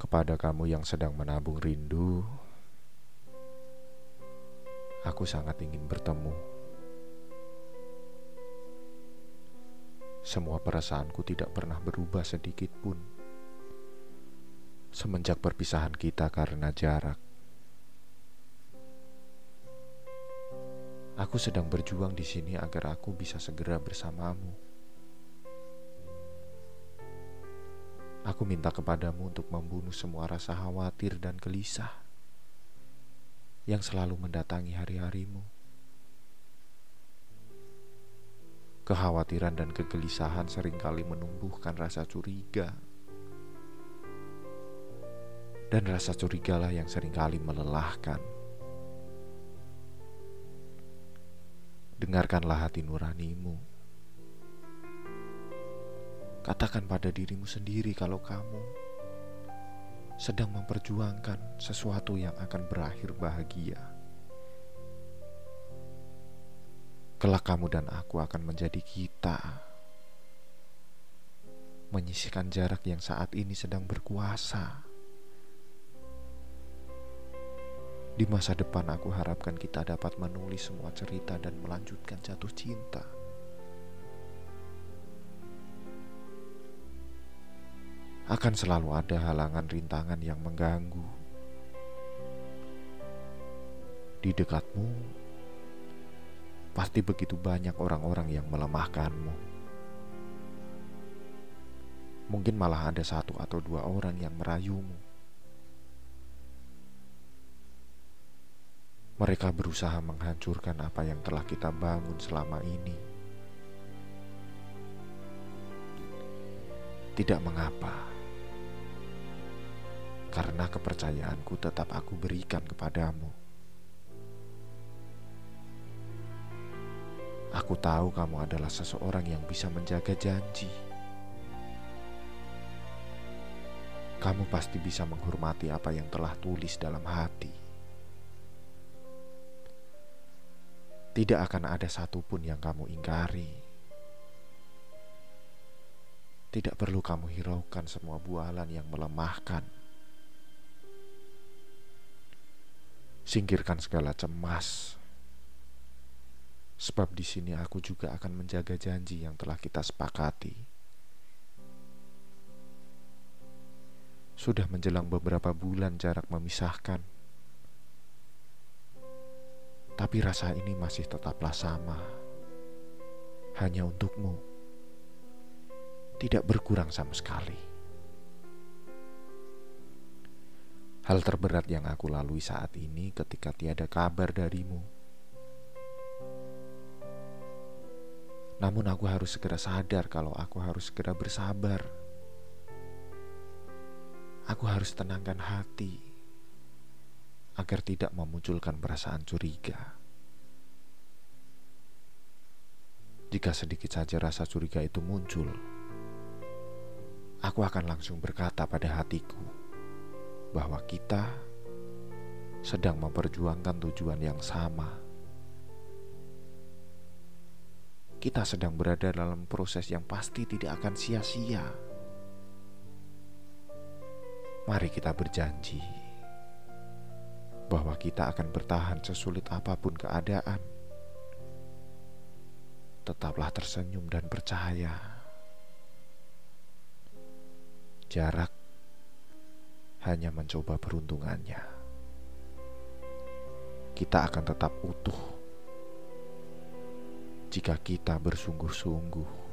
Kepada kamu yang sedang menabung rindu, aku sangat ingin bertemu. Semua perasaanku tidak pernah berubah sedikit pun semenjak perpisahan kita karena jarak. Aku sedang berjuang di sini agar aku bisa segera bersamamu. Aku minta kepadamu untuk membunuh semua rasa khawatir dan gelisah yang selalu mendatangi hari-harimu. Kekhawatiran dan kegelisahan sering kali menumbuhkan rasa curiga. Dan rasa curigalah yang sering kali melelahkan. Dengarkanlah hati nuranimu Katakan pada dirimu sendiri kalau kamu sedang memperjuangkan sesuatu yang akan berakhir bahagia. Kelak kamu dan aku akan menjadi kita. Menyisihkan jarak yang saat ini sedang berkuasa. Di masa depan aku harapkan kita dapat menulis semua cerita dan melanjutkan jatuh cinta. Akan selalu ada halangan rintangan yang mengganggu. Di dekatmu, pasti begitu banyak orang-orang yang melemahkanmu. Mungkin malah ada satu atau dua orang yang merayumu. Mereka berusaha menghancurkan apa yang telah kita bangun selama ini. Tidak mengapa karena kepercayaanku tetap aku berikan kepadamu. Aku tahu kamu adalah seseorang yang bisa menjaga janji. Kamu pasti bisa menghormati apa yang telah tulis dalam hati. Tidak akan ada satupun yang kamu ingkari. Tidak perlu kamu hiraukan semua bualan yang melemahkan. Singkirkan segala cemas. Sebab di sini aku juga akan menjaga janji yang telah kita sepakati. Sudah menjelang beberapa bulan jarak memisahkan. Tapi rasa ini masih tetaplah sama. Hanya untukmu. Tidak berkurang sama sekali. Hal terberat yang aku lalui saat ini ketika tiada kabar darimu. Namun aku harus segera sadar kalau aku harus segera bersabar. Aku harus tenangkan hati agar tidak memunculkan perasaan curiga. Jika sedikit saja rasa curiga itu muncul, aku akan langsung berkata pada hatiku, bahwa kita sedang memperjuangkan tujuan yang sama. Kita sedang berada dalam proses yang pasti tidak akan sia-sia. Mari kita berjanji bahwa kita akan bertahan sesulit apa pun keadaan. Tetaplah tersenyum dan percaya. Jarak hanya mencoba peruntungannya. Kita akan tetap utuh jika kita bersungguh-sungguh